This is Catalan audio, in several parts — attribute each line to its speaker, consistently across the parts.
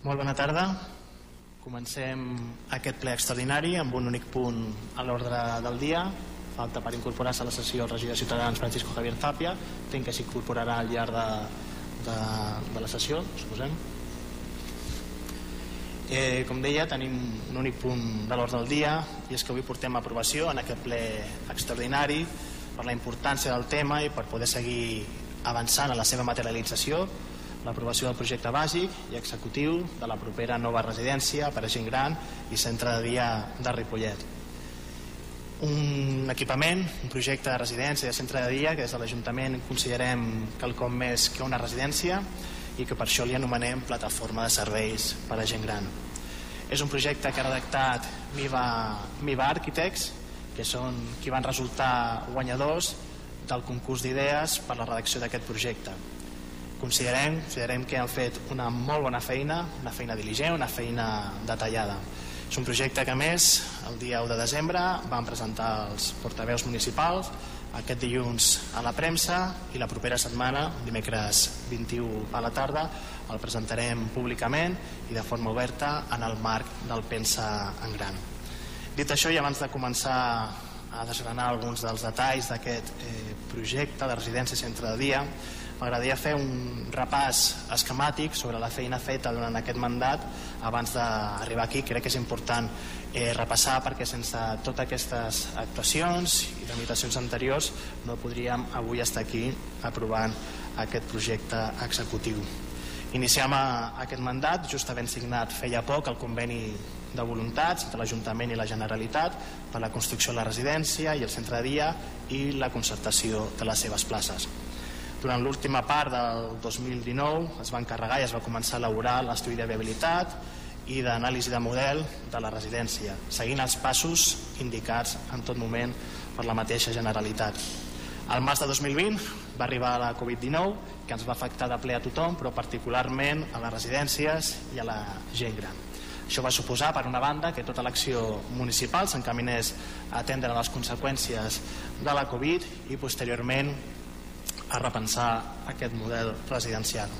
Speaker 1: Molt bona tarda. Comencem aquest ple extraordinari amb un únic punt a l'ordre del dia. Falta per incorporar-se a la sessió el regidor de Ciutadans Francisco Javier Tapia. Entenc que s'incorporarà al llarg de, de, de la sessió, suposem. Eh, com deia, tenim un únic punt de l'ordre del dia i és que avui portem a aprovació en aquest ple extraordinari per la importància del tema i per poder seguir avançant en la seva materialització l'aprovació del projecte bàsic i executiu de la propera nova residència per a gent gran i centre de dia de Ripollet. Un equipament, un projecte de residència i de centre de dia que des de l'Ajuntament considerem quelcom més que una residència i que per això li anomenem plataforma de serveis per a gent gran. És un projecte que ha redactat Miva, Miva Architects, que són qui van resultar guanyadors del concurs d'idees per la redacció d'aquest projecte considerem, considerem que han fet una molt bona feina, una feina diligent, una feina detallada. És un projecte que més el dia 1 de desembre van presentar els portaveus municipals aquest dilluns a la premsa i la propera setmana, dimecres 21 a la tarda, el presentarem públicament i de forma oberta en el marc del Pensa en Gran. Dit això i abans de començar a desgranar alguns dels detalls d'aquest eh, projecte de residència centre de dia, M'agradaria fer un repàs esquemàtic sobre la feina feta durant aquest mandat abans d'arribar aquí. Crec que és important eh, repassar perquè sense totes aquestes actuacions i tramitacions anteriors no podríem avui estar aquí aprovant aquest projecte executiu. Iniciem aquest mandat just havent signat feia poc el conveni de voluntats entre l'Ajuntament i la Generalitat per la construcció de la residència i el centre de dia i la concertació de les seves places. Durant l'última part del 2019 es va encarregar i es va començar a elaborar l'estudi de viabilitat i d'anàlisi de model de la residència, seguint els passos indicats en tot moment per la mateixa Generalitat. Al març de 2020 va arribar la Covid-19, que ens va afectar de ple a tothom, però particularment a les residències i a la gent gran. Això va suposar, per una banda, que tota l'acció municipal s'encaminés a atendre les conseqüències de la Covid i posteriorment a repensar aquest model residencial.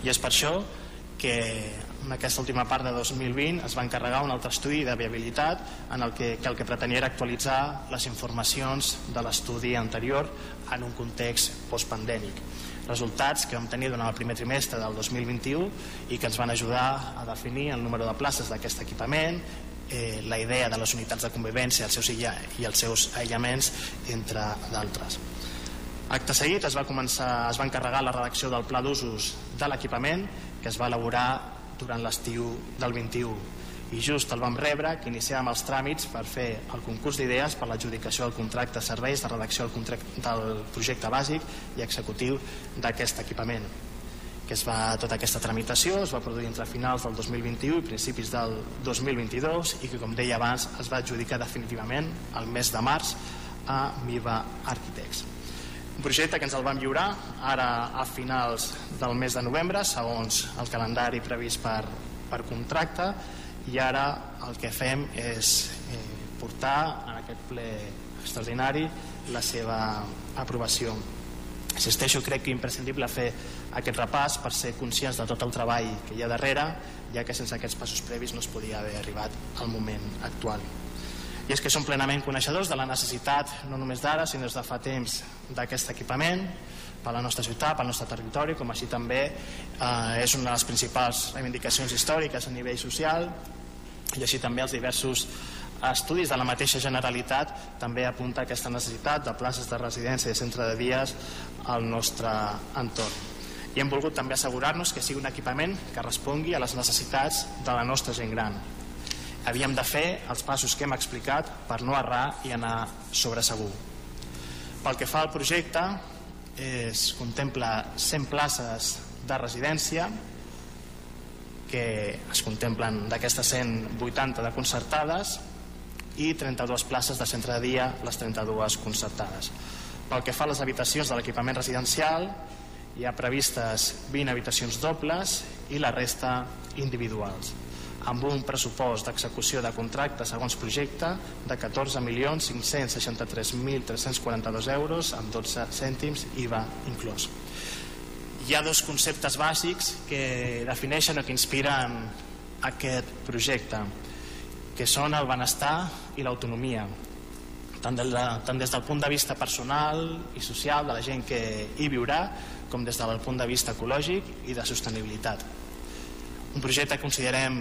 Speaker 1: I és per això que en aquesta última part de 2020 es va encarregar un altre estudi de viabilitat en el que, que el que pretenia era actualitzar les informacions de l'estudi anterior en un context postpandèmic. Resultats que vam tenir durant el primer trimestre del 2021 i que ens van ajudar a definir el número de places d'aquest equipament, eh, la idea de les unitats de convivència els seus i els seus aïllaments, entre d'altres. Acte seguit es va, començar, es va encarregar la redacció del pla d'usos de l'equipament que es va elaborar durant l'estiu del 21 i just el vam rebre que iniciàvem els tràmits per fer el concurs d'idees per l'adjudicació del contracte de serveis de redacció del, contracte, del projecte bàsic i executiu d'aquest equipament que es va, tota aquesta tramitació es va produir entre finals del 2021 i principis del 2022 i que com deia abans es va adjudicar definitivament el mes de març a Miva Architects un projecte que ens el vam lliurar ara a finals del mes de novembre segons el calendari previst per, per contracte i ara el que fem és eh, portar en aquest ple extraordinari la seva aprovació. Insisteixo, crec que imprescindible fer aquest repàs per ser conscients de tot el treball que hi ha darrere, ja que sense aquests passos previs no es podia haver arribat al moment actual i és que som plenament coneixedors de la necessitat no només d'ara sinó des de fa temps d'aquest equipament per la nostra ciutat, pel nostre territori com així també eh, és una de les principals reivindicacions històriques a nivell social. I així també els diversos estudis de la mateixa Generalitat també apunta aquesta necessitat de places de residència i centre de dies al nostre entorn. I hem volgut també assegurar-nos que sigui un equipament que respongui a les necessitats de la nostra gent gran havíem de fer els passos que hem explicat per no errar i anar sobre segur. Pel que fa al projecte, es contempla 100 places de residència que es contemplen d'aquestes 180 de concertades i 32 places de centre de dia, les 32 concertades. Pel que fa a les habitacions de l'equipament residencial, hi ha previstes 20 habitacions dobles i la resta individuals amb un pressupost d'execució de contracte segons projecte de 14.563.342 euros amb 12 cèntims IVA inclòs. hi ha dos conceptes bàsics que defineixen o que inspiren aquest projecte, que són el benestar i l'autonomia, tant, de la, tant des del punt de vista personal i social de la gent que hi viurà, com des del punt de vista ecològic i de sostenibilitat. Un projecte que considerem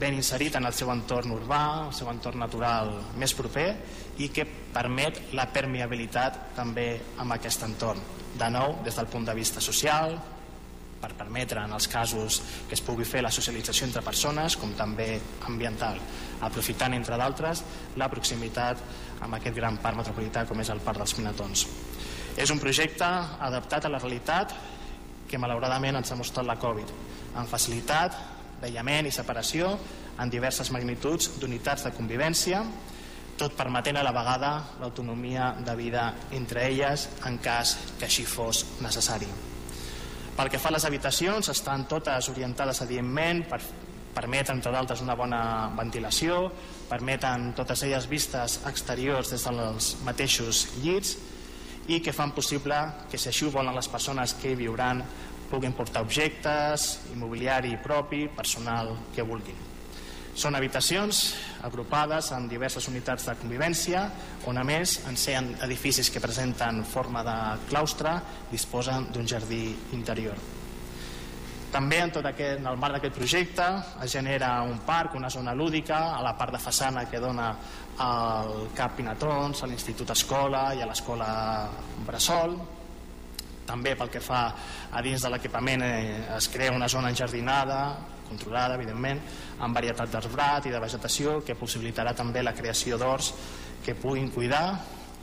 Speaker 1: ben inserit en el seu entorn urbà, el seu entorn natural més proper i que permet la permeabilitat també amb aquest entorn. De nou, des del punt de vista social, per permetre en els casos que es pugui fer la socialització entre persones com també ambiental, aprofitant entre d'altres la proximitat amb aquest gran parc metropolità com és el Parc dels Pinatons. És un projecte adaptat a la realitat que malauradament ens ha mostrat la Covid, amb facilitat d'aïllament i separació en diverses magnituds d'unitats de convivència, tot permetent a la vegada l'autonomia de vida entre elles en cas que així fos necessari. Pel que fa a les habitacions, estan totes orientades adientment per permeten, entre d'altres, una bona ventilació, permeten totes elles vistes exteriors des dels mateixos llits i que fan possible que, si així ho volen les persones que hi viuran, puguin portar objectes, immobiliari propi, personal que vulguin. Són habitacions agrupades en diverses unitats de convivència on a més en ser edificis que presenten forma de claustre disposen d'un jardí interior. També en tot aquest, en el marc d'aquest projecte es genera un parc, una zona lúdica a la part de façana que dona al CAP Pinatons, a l'Institut Escola i a l'Escola Bressol. També pel que fa a dins de l'equipament eh, es crea una zona enjardinada controlada, evidentment, amb varietat d'arbrat i de vegetació que possibilitarà també la creació d'horts que puguin cuidar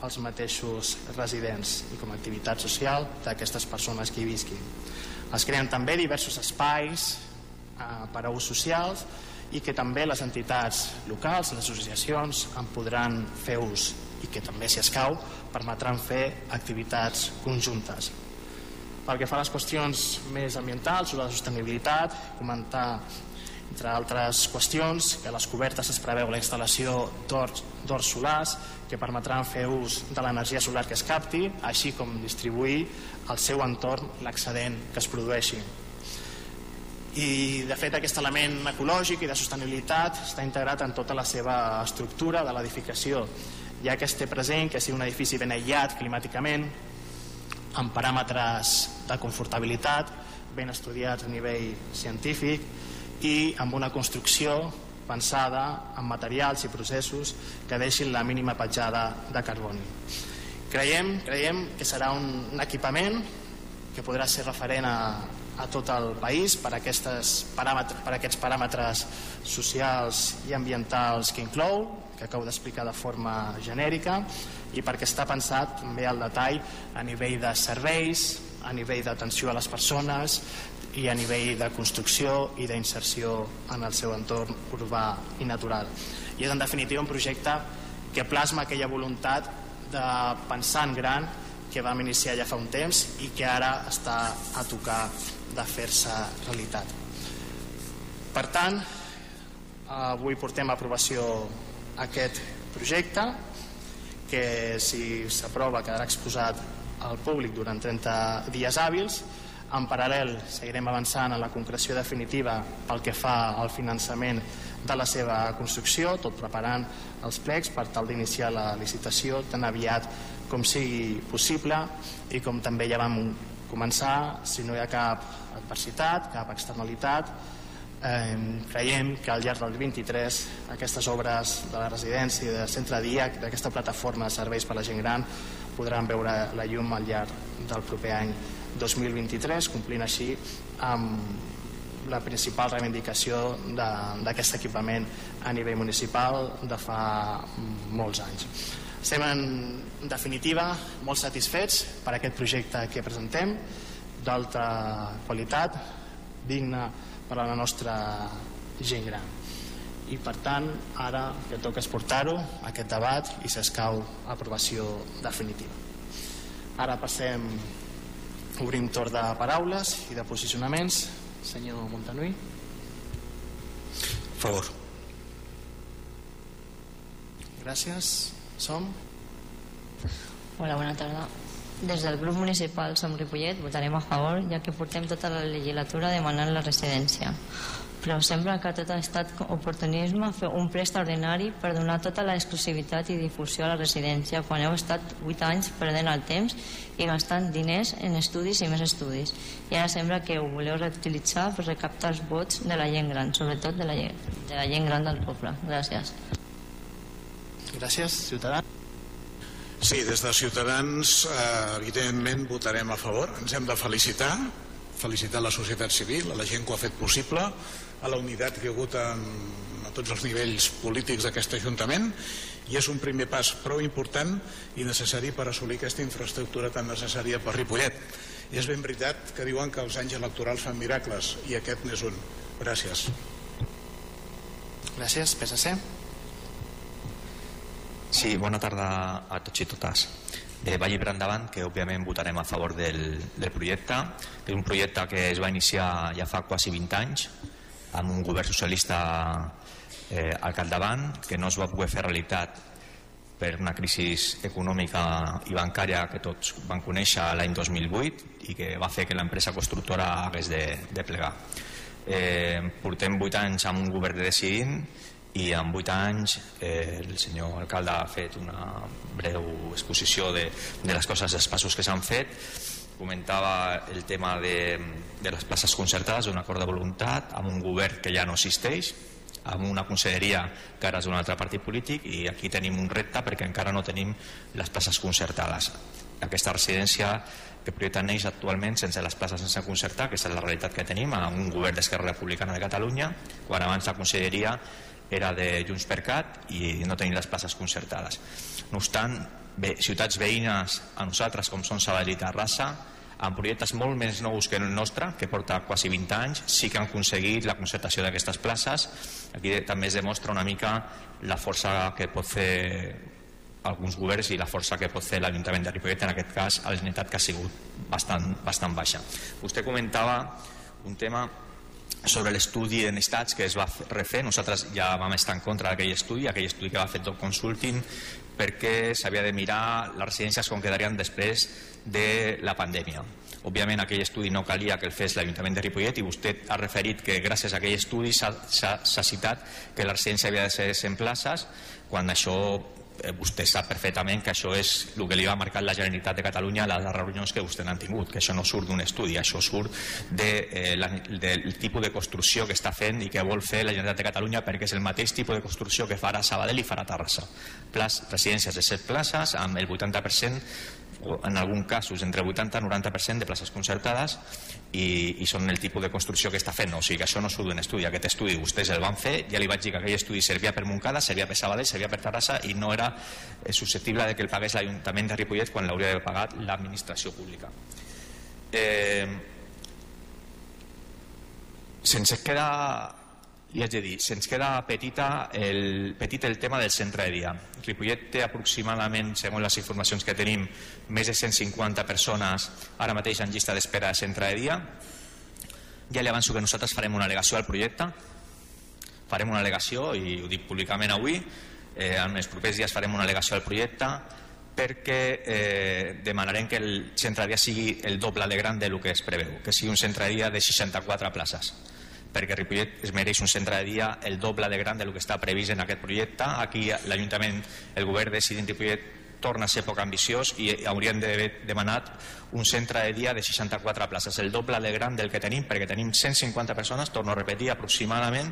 Speaker 1: els mateixos residents i com a activitat social d'aquestes persones que hi visquin. Es creen també diversos espais eh, per a ús socials i que també les entitats locals, les associacions, en podran fer ús i que també, si escau, permetran fer activitats conjuntes. Pel que fa a les qüestions més ambientals de la sostenibilitat, comentar entre altres qüestions que a les cobertes es preveu la instal·lació d'horts solars que permetran fer ús de l'energia solar que es capti, així com distribuir al seu entorn l'excedent que es produeixi. I de fet aquest element ecològic i de sostenibilitat està integrat en tota la seva estructura de l'edificació, ja que es té present que sigui un edifici ben aïllat climàticament, amb paràmetres de confortabilitat ben estudiats a nivell científic i amb una construcció pensada en materials i processos que deixin la mínima petjada de carboni. Creiem, creiem que serà un, un equipament que podrà ser referent a, a tot el país per, aquestes paràmetres, per aquests paràmetres socials i ambientals que inclou, que acabo d'explicar de forma genèrica, i perquè està pensat també al detall a nivell de serveis, a nivell d'atenció a les persones i a nivell de construcció i d'inserció en el seu entorn urbà i natural. I és en definitiva un projecte que plasma aquella voluntat de pensar en gran que vam iniciar ja fa un temps i que ara està a tocar de fer-se realitat. Per tant, avui portem a aprovació aquest projecte que si s'aprova quedarà exposat al públic durant 30 dies hàbils. En paral·lel seguirem avançant en la concreció definitiva pel que fa al finançament de la seva construcció, tot preparant els plecs per tal d'iniciar la licitació tan aviat com sigui possible. I com també ja vam començar, si no hi ha cap adversitat, cap externalitat, Eh, creiem que al llarg del 23 aquestes obres de la residència i del centre dia d'aquesta plataforma de serveis per a la gent gran podran veure la llum al llarg del proper any 2023 complint així amb la principal reivindicació d'aquest equipament a nivell municipal de fa molts anys. Estem en definitiva molt satisfets per aquest projecte que presentem d'alta qualitat, digne per a la nostra gent gran i per tant ara que toca exportar-ho aquest debat i s'escau aprovació definitiva. Ara passem obrim torn de paraules i de posicionaments. Senyor Montanui.
Speaker 2: Favor.
Speaker 1: Gràcies. Som?
Speaker 3: Hola, bona tarda.
Speaker 2: Des del grup municipal Som Ripollet votarem a favor, ja que portem tota la legislatura demanant la residència. Però sembla que tot ha estat oportunisme fer un ple extraordinari per donar tota la exclusivitat i difusió a la residència quan heu estat 8 anys perdent el temps i gastant diners en estudis i més estudis. I ara sembla que ho voleu reutilitzar per recaptar els vots de la gent gran, sobretot de la gent, de la gent gran del poble. Gràcies.
Speaker 1: Gràcies, ciutadà.
Speaker 3: Sí, des de Ciutadans, eh, evidentment, votarem a favor. Ens hem de felicitar, felicitar la societat civil, a la gent que ho ha fet possible, a la unitat que hi ha hagut en, a tots els nivells polítics d'aquest Ajuntament, i és un primer pas prou important i necessari per assolir aquesta infraestructura tan necessària per Ripollet. I és ben veritat que diuen que els anys electorals fan miracles, i aquest n'és un. Gràcies.
Speaker 1: Gràcies, PSC.
Speaker 4: Sí, bona tarda a tots i totes. Eh, vaig per endavant que òbviament votarem a favor del, del projecte, que és un projecte que es va iniciar ja fa quasi 20 anys amb un govern socialista eh, al capdavant, que no es va poder fer realitat per una crisi econòmica i bancària que tots van conèixer l'any 2008 i que va fer que l'empresa constructora hagués de, de plegar. Eh, portem 8 anys amb un govern de decidint i en 8 anys eh, el senyor alcalde ha fet una breu exposició de, de les coses, dels passos que s'han fet comentava el tema de, de les places concertades, un acord de voluntat amb un govern que ja no existeix amb una conselleria que ara és d'un altre partit polític i aquí tenim un repte perquè encara no tenim les places concertades aquesta residència que projecta neix actualment sense les places sense concertar, que és la realitat que tenim amb un govern d'Esquerra Republicana de Catalunya quan abans la conselleria era de Junts per Cat i no tenim les places concertades. No obstant, bé, ciutats veïnes a nosaltres com són Sabadell i Terrassa amb projectes molt més nous que el nostre, que porta quasi 20 anys, sí que han aconseguit la concertació d'aquestes places. Aquí també es demostra una mica la força que pot fer alguns governs i la força que pot fer l'Ajuntament de Ripollet, en aquest cas la Generalitat que ha sigut bastant, bastant baixa. Vostè comentava un tema sobre l'estudi de necessitats que es va refer. Nosaltres ja vam estar en contra d'aquell estudi, aquell estudi que va fer tot Consulting, perquè s'havia de mirar les residències com quedarien després de la pandèmia. Òbviament aquell estudi no calia que el fes l'Ajuntament de Ripollet i vostè ha referit que gràcies a aquell estudi s'ha citat que la residència havia de ser 100 places quan això vostè sap perfectament que això és el que li va marcar la Generalitat de Catalunya a les reunions que vostè n'han tingut, que això no surt d'un estudi, això surt de, eh, la, del tipus de construcció que està fent i que vol fer la Generalitat de Catalunya perquè és el mateix tipus de construcció que farà Sabadell i farà Terrassa. Plas, residències de 7 places amb el 80% o en algun casos entre 80 i 90% de places concertades i, i són el tipus de construcció que està fent. O sigui que això no surt d'un estudi, aquest estudi. Vostès el van fer, ja li vaig dir que aquell estudi servia per Montcada, servia per Sabadell, servia per Terrassa i no era eh, susceptible de que el pagués l'Ajuntament de Ripollet quan l'hauria de pagar l'administració pública. Eh, sense queda i haig de dir, se'ns queda petita el, petit el tema del centre de dia. Ripollet té aproximadament, segons les informacions que tenim, més de 150 persones ara mateix en llista d'espera de centre de dia. Ja li avanço que nosaltres farem una al·legació al projecte, farem una al·legació, i ho dic públicament avui, eh, en els propers dies farem una al·legació al projecte perquè eh, demanarem que el centre de dia sigui el doble de gran del que es preveu, que sigui un centre de dia de 64 places perquè Ripollet es mereix un centre de dia el doble de gran del que està previst en aquest projecte. Aquí l'Ajuntament, el govern decidint Ripollet torna a ser poc ambiciós i haurien d'haver demanat un centre de dia de 64 places, el doble de gran del que tenim, perquè tenim 150 persones, torno a repetir, aproximadament,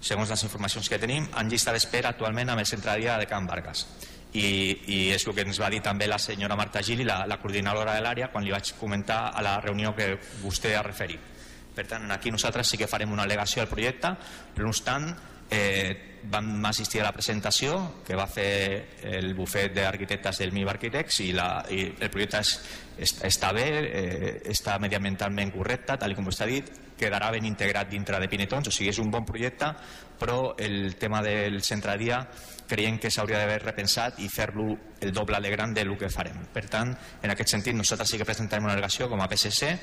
Speaker 4: segons les informacions que tenim, en llista d'espera actualment amb el centre de dia de Can Vargas. I, i és el que ens va dir també la senyora Marta Gili, la, la coordinadora de l'àrea, quan li vaig comentar a la reunió que vostè ha referit per tant, aquí nosaltres sí que farem una al·legació al projecte, però no obstant, eh, vam assistir a la presentació que va fer el bufet d'arquitectes del MIB Architects i, la, i el projecte és, és, està bé, eh, està mediambientalment correcte, tal com ha dit, quedarà ben integrat dintre de Pinetons, o sigui, és un bon projecte, però el tema del centre de dia creiem que s'hauria d'haver repensat i fer-lo el doble de gran del que farem. Per tant, en aquest sentit, nosaltres sí que presentarem una al·legació com a PSC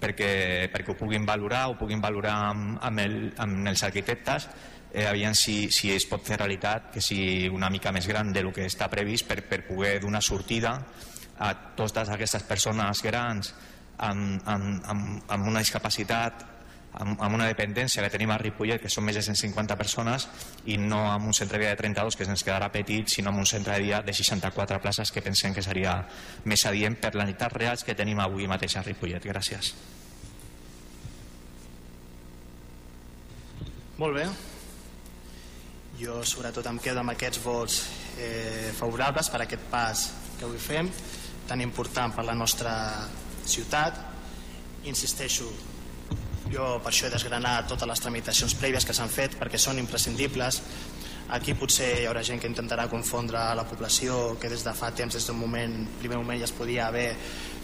Speaker 4: perquè, perquè ho puguin valorar, ho puguin valorar amb, amb, el, amb els arquitectes, eh, aviam si, si es pot fer realitat que sigui una mica més gran del que està previst per, per poder donar sortida a totes aquestes persones grans amb, amb, amb, amb una discapacitat amb, amb una dependència que tenim a Ripollet, que són més de 150 persones, i no amb un centre de dia de 32, que ens quedarà petit, sinó amb un centre de dia de 64 places, que pensem que seria més adient per les necessitats reals que tenim avui mateix a Ripollet. Gràcies.
Speaker 1: Molt bé. Jo sobretot em quedo amb aquests vots eh, favorables per a aquest pas que avui fem, tan important per la nostra ciutat. Insisteixo, jo per això he desgranat totes les tramitacions prèvies que s'han fet perquè són imprescindibles. Aquí potser hi haurà gent que intentarà confondre la població que des de fa temps, des d'un moment, primer moment ja es podia haver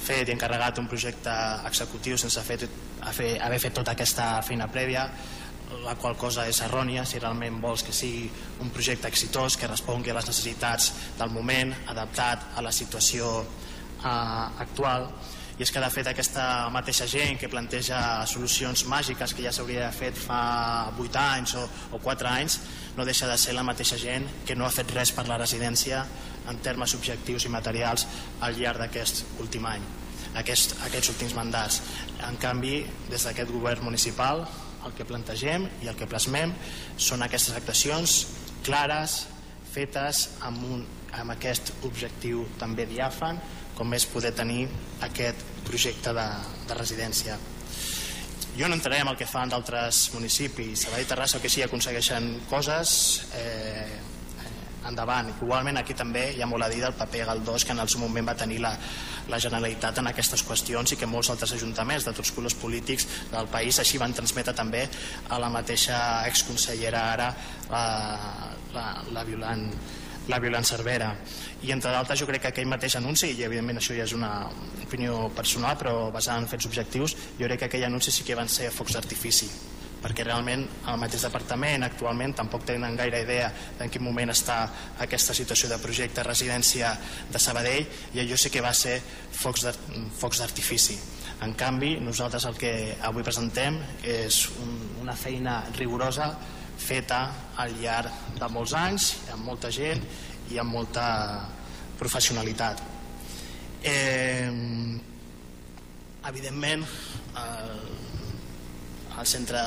Speaker 1: fet i encarregat un projecte executiu sense fet, haver fet tota aquesta feina prèvia la qual cosa és errònia si realment vols que sigui un projecte exitós que respongui a les necessitats del moment adaptat a la situació eh, actual i és que de fet aquesta mateixa gent que planteja solucions màgiques que ja s'hauria fet fa 8 anys o, o 4 anys no deixa de ser la mateixa gent que no ha fet res per la residència en termes objectius i materials al llarg d'aquest últim any aquest, aquests últims mandats. En canvi des d'aquest govern municipal el que plantegem i el que plasmem són aquestes actuacions clares fetes amb, un, amb aquest objectiu també diàfan com és poder tenir aquest projecte de, de residència. Jo no entraré en el que fan d'altres municipis. A la Terrassa que sí aconsegueixen coses eh, endavant. Igualment aquí també hi ha molt a dir del paper galdós que en el seu moment va tenir la, la Generalitat en aquestes qüestions i que molts altres ajuntaments de tots colors polítics del país així van transmetre també a la mateixa exconsellera ara la, la, la Violant la Violant Cervera. I entre d'altres jo crec que aquell mateix anunci i evidentment això ja és una opinió personal però basada en fets objectius jo crec que aquell anunci sí que van ser focs d'artifici perquè realment el mateix departament actualment tampoc tenen gaire idea en quin moment està aquesta situació de projecte residència de Sabadell i allò sí que va ser focs d'artifici. En canvi nosaltres el que avui presentem és un, una feina rigorosa feta al llarg de molts anys, amb molta gent i amb molta professionalitat. Eh, evidentment, eh, al centre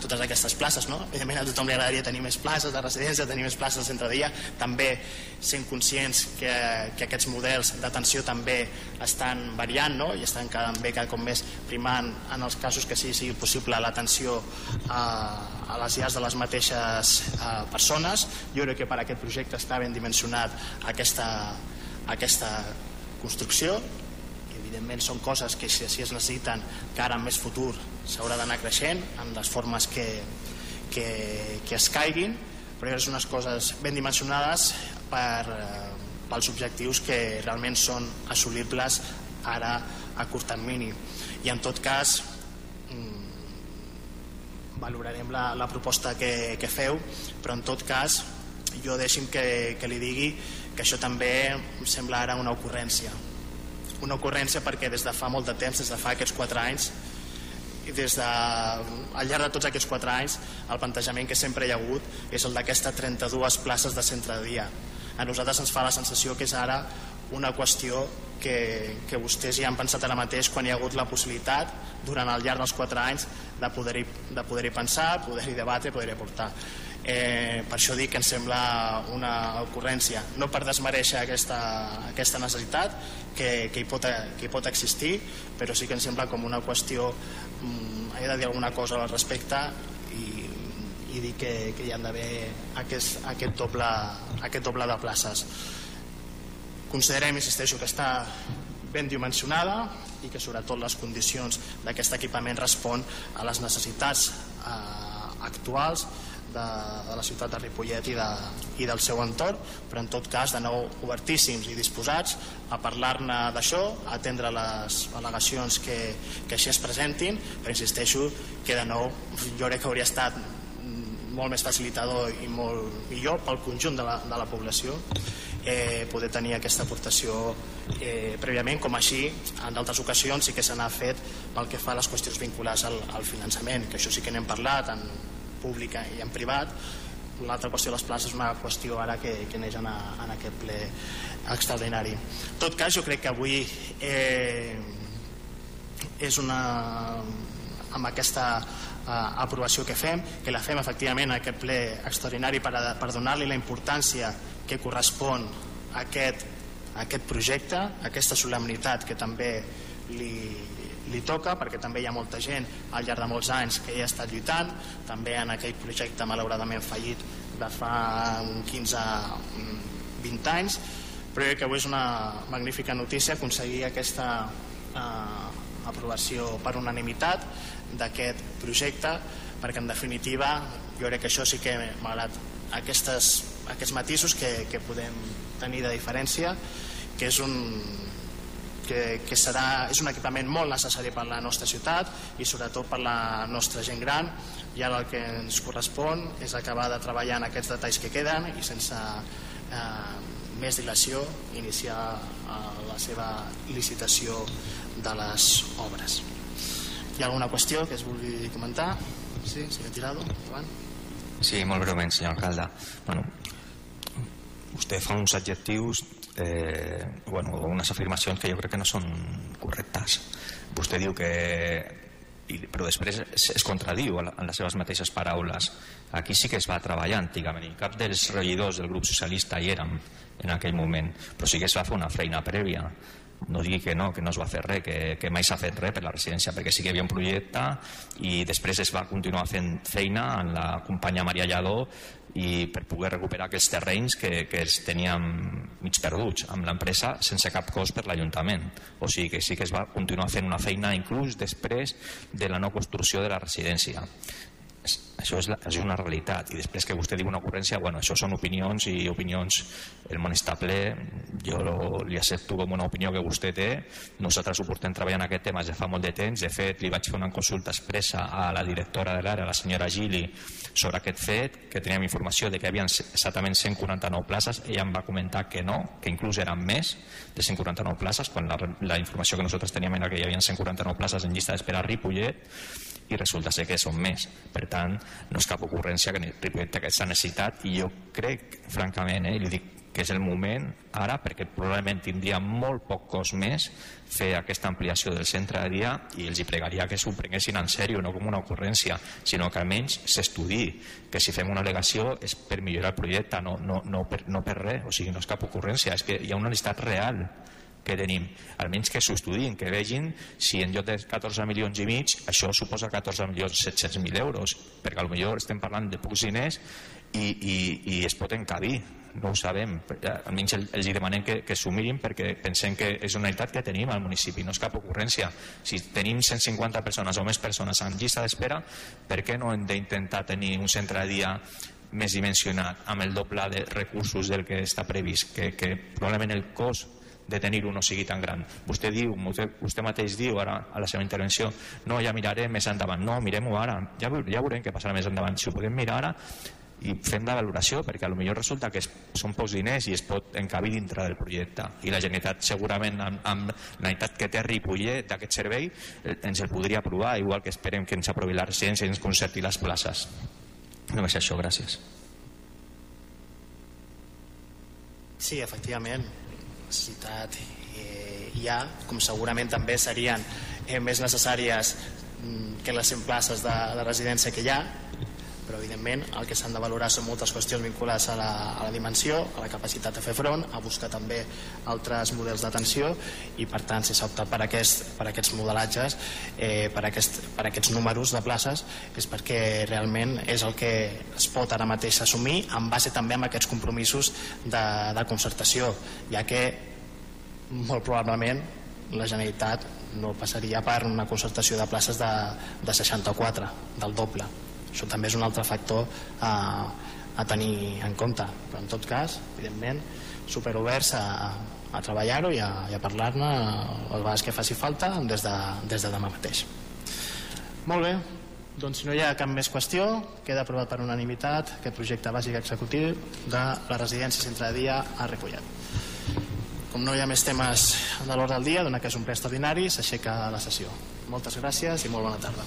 Speaker 1: totes aquestes places no? evidentment a tothom li agradaria tenir més places de residència, tenir més places al centre de dia també sent conscients que, que aquests models d'atenció també estan variant no? i estan cada, bé cada cop més primant en els casos que sí sigui possible l'atenció a, a les llars de les mateixes a, persones. Jo crec que per aquest projecte està ben dimensionat aquesta, aquesta construcció. Evidentment són coses que si, si es necessiten que ara en més futur s'haurà d'anar creixent en les formes que, que, que es caiguin però són unes coses ben dimensionades per, eh, pels objectius que realment són assolibles ara a curt termini. I en tot cas valorarem la, la proposta que, que feu però en tot cas jo deixi'm que, que li digui que això també em sembla ara una ocurrència. Una ocurrència perquè des de fa molt de temps, des de fa aquests 4 anys i des de, al llarg de tots aquests 4 anys el plantejament que sempre hi ha hagut és el d'aquestes 32 places de centre de dia a nosaltres ens fa la sensació que és ara una qüestió que, que vostès ja han pensat ara mateix quan hi ha hagut la possibilitat durant el llarg dels 4 anys de poder-hi de poder pensar, poder-hi debatre, poder-hi aportar. Eh, per això dic que em sembla una ocurrència. No per desmereixer aquesta, aquesta necessitat que, que, hi pot, que hi pot existir però sí que em sembla com una qüestió mm, he de dir alguna cosa al respecte i, i dir que, que hi ha d'haver aquest, aquest, doble, aquest doble de places. Considerem, insisteixo, que està ben dimensionada i que sobretot les condicions d'aquest equipament respon a les necessitats eh, actuals de, de la ciutat de Ripollet i, de, i del seu entorn, però en tot cas de nou obertíssims i disposats a parlar-ne d'això, a atendre les al·legacions que, que així es presentin, però insisteixo que de nou jo crec que hauria estat molt més facilitador i molt millor pel conjunt de la, de la població eh, poder tenir aquesta aportació eh, prèviament, com així en d'altres ocasions sí que se n'ha fet pel que fa a les qüestions vinculades al, al finançament, que això sí que n'hem parlat en, pública i en privat l'altra qüestió de les places és una qüestió ara que, que neix en, a, en aquest ple extraordinari. En tot cas, jo crec que avui eh, és una amb aquesta eh, aprovació que fem, que la fem efectivament en aquest ple extraordinari per, a, per donar-li la importància que correspon a aquest, a aquest projecte, a aquesta solemnitat que també li, li toca perquè també hi ha molta gent al llarg de molts anys que hi ha estat lluitant també en aquell projecte malauradament fallit de fa 15-20 mm, anys però crec que avui és una magnífica notícia aconseguir aquesta eh, aprovació per unanimitat d'aquest projecte perquè en definitiva jo crec que això sí que malgrat aquestes, aquests matisos que, que podem tenir de diferència que és un, que, que serà, és un equipament molt necessari per la nostra ciutat i sobretot per la nostra gent gran i ara el que ens correspon és acabar de treballar en aquests detalls que queden i sense eh, més dilació iniciar eh, la seva licitació de les obres. Hi ha alguna qüestió que es vulgui comentar? Sí, senyor Tirado, endavant.
Speaker 4: Sí, molt breument, senyor alcalde. Bueno, vostè fa uns adjectius, eh, bueno, unes afirmacions que jo crec que no són correctes. Vostè diu que però després es, es contradiu en les seves mateixes paraules. Aquí sí que es va treballar antigament. I cap dels regidors del grup socialista hi érem en aquell moment. Però sí que es va fer una feina prèvia no digui que no, que no es va fer res, que, que mai s'ha fet res per la residència, perquè sí que hi havia un projecte i després es va continuar fent feina en la companya Maria Lladó i per poder recuperar aquells terrenys que, que els teníem mig perduts amb l'empresa sense cap cost per l'Ajuntament. O sigui que sí que es va continuar fent una feina inclús després de la no construcció de la residència això és, la, és una realitat. I després que vostè diu una ocurrència bueno, això són opinions i opinions el món està ple jo lo, li accepto com una opinió que vostè té. Nosaltres ho portem treballant aquest tema ja fa molt de temps. De fet li vaig fer una consulta expressa a la directora de l'àrea, la senyora Gili sobre aquest fet, que teníem informació de que hi havia exactament 149 places. Ella em va comentar que no, que inclús eren més de 149 places quan la, la informació que nosaltres teníem era que hi havia 149 places en llista d'espera a Ripollet i resulta ser que són més. Per tant, no és cap ocurrència que Ripollet té aquesta necessitat i jo crec, francament, eh, li dic que és el moment ara perquè probablement tindria molt poc cost més fer aquesta ampliació del centre de dia i els hi pregaria que s'ho prenguessin en sèrio, no com una ocurrència, sinó que almenys s'estudi, que si fem una al·legació és per millorar el projecte, no, no, no, per, no per res, o sigui, no és cap ocurrència, és que hi ha una necessitat real que tenim, almenys que s'ho estudin, que vegin si en lloc de 14 milions i mig això suposa 14 milions 700.000 euros, perquè potser estem parlant de pocs diners i, i, i es pot encabir, no ho sabem, almenys els demanem que, que s'ho mirin perquè pensem que és una realitat que tenim al municipi, no és cap ocurrència. Si tenim 150 persones o més persones en llista d'espera, per què no hem d'intentar tenir un centre de dia més dimensionat amb el doble de recursos del que està previst, que, que probablement el cost de tenir-ho no sigui tan gran. Vostè diu, vostè mateix diu ara a la seva intervenció, no, ja miraré més endavant. No, mirem-ho ara, ja, ja veurem què passarà més endavant. Si ho podem mirar ara i fem la valoració, perquè millor resulta que es, són pocs diners i es pot encabir dintre del projecte. I la Generalitat segurament amb, amb la necessitat que té Ripollet d'aquest servei eh, ens el podria aprovar, igual que esperem que ens aprovi la residència i ens concerti les places. Només això, gràcies.
Speaker 1: Sí, efectivament necessitat eh, hi ha, com segurament també serien eh, més necessàries mm, que les 100 places de, de residència que hi ha, però evidentment el que s'han de valorar són moltes qüestions vinculades a la, a la dimensió, a la capacitat de fer front, a buscar també altres models d'atenció i per tant si s'ha optat per, aquest, per aquests modelatges, eh, per, aquest, per aquests números de places és perquè realment és el que es pot ara mateix assumir en base també amb aquests compromisos de, de concertació, ja que molt probablement la Generalitat no passaria per una concertació de places de, de 64, del doble. Això també és un altre factor a, a tenir en compte. Però en tot cas, evidentment, superoberts a, a treballar-ho i a, a parlar-ne les vegades que faci falta des de, des de demà mateix. Molt bé, doncs si no hi ha cap més qüestió, queda aprovat per unanimitat aquest projecte bàsic executiu de la residència centre de dia a Recollet. Com no hi ha més temes de l'ordre del dia, donat que és un ple extraordinari, s'aixeca la sessió. Moltes gràcies i molt bona tarda.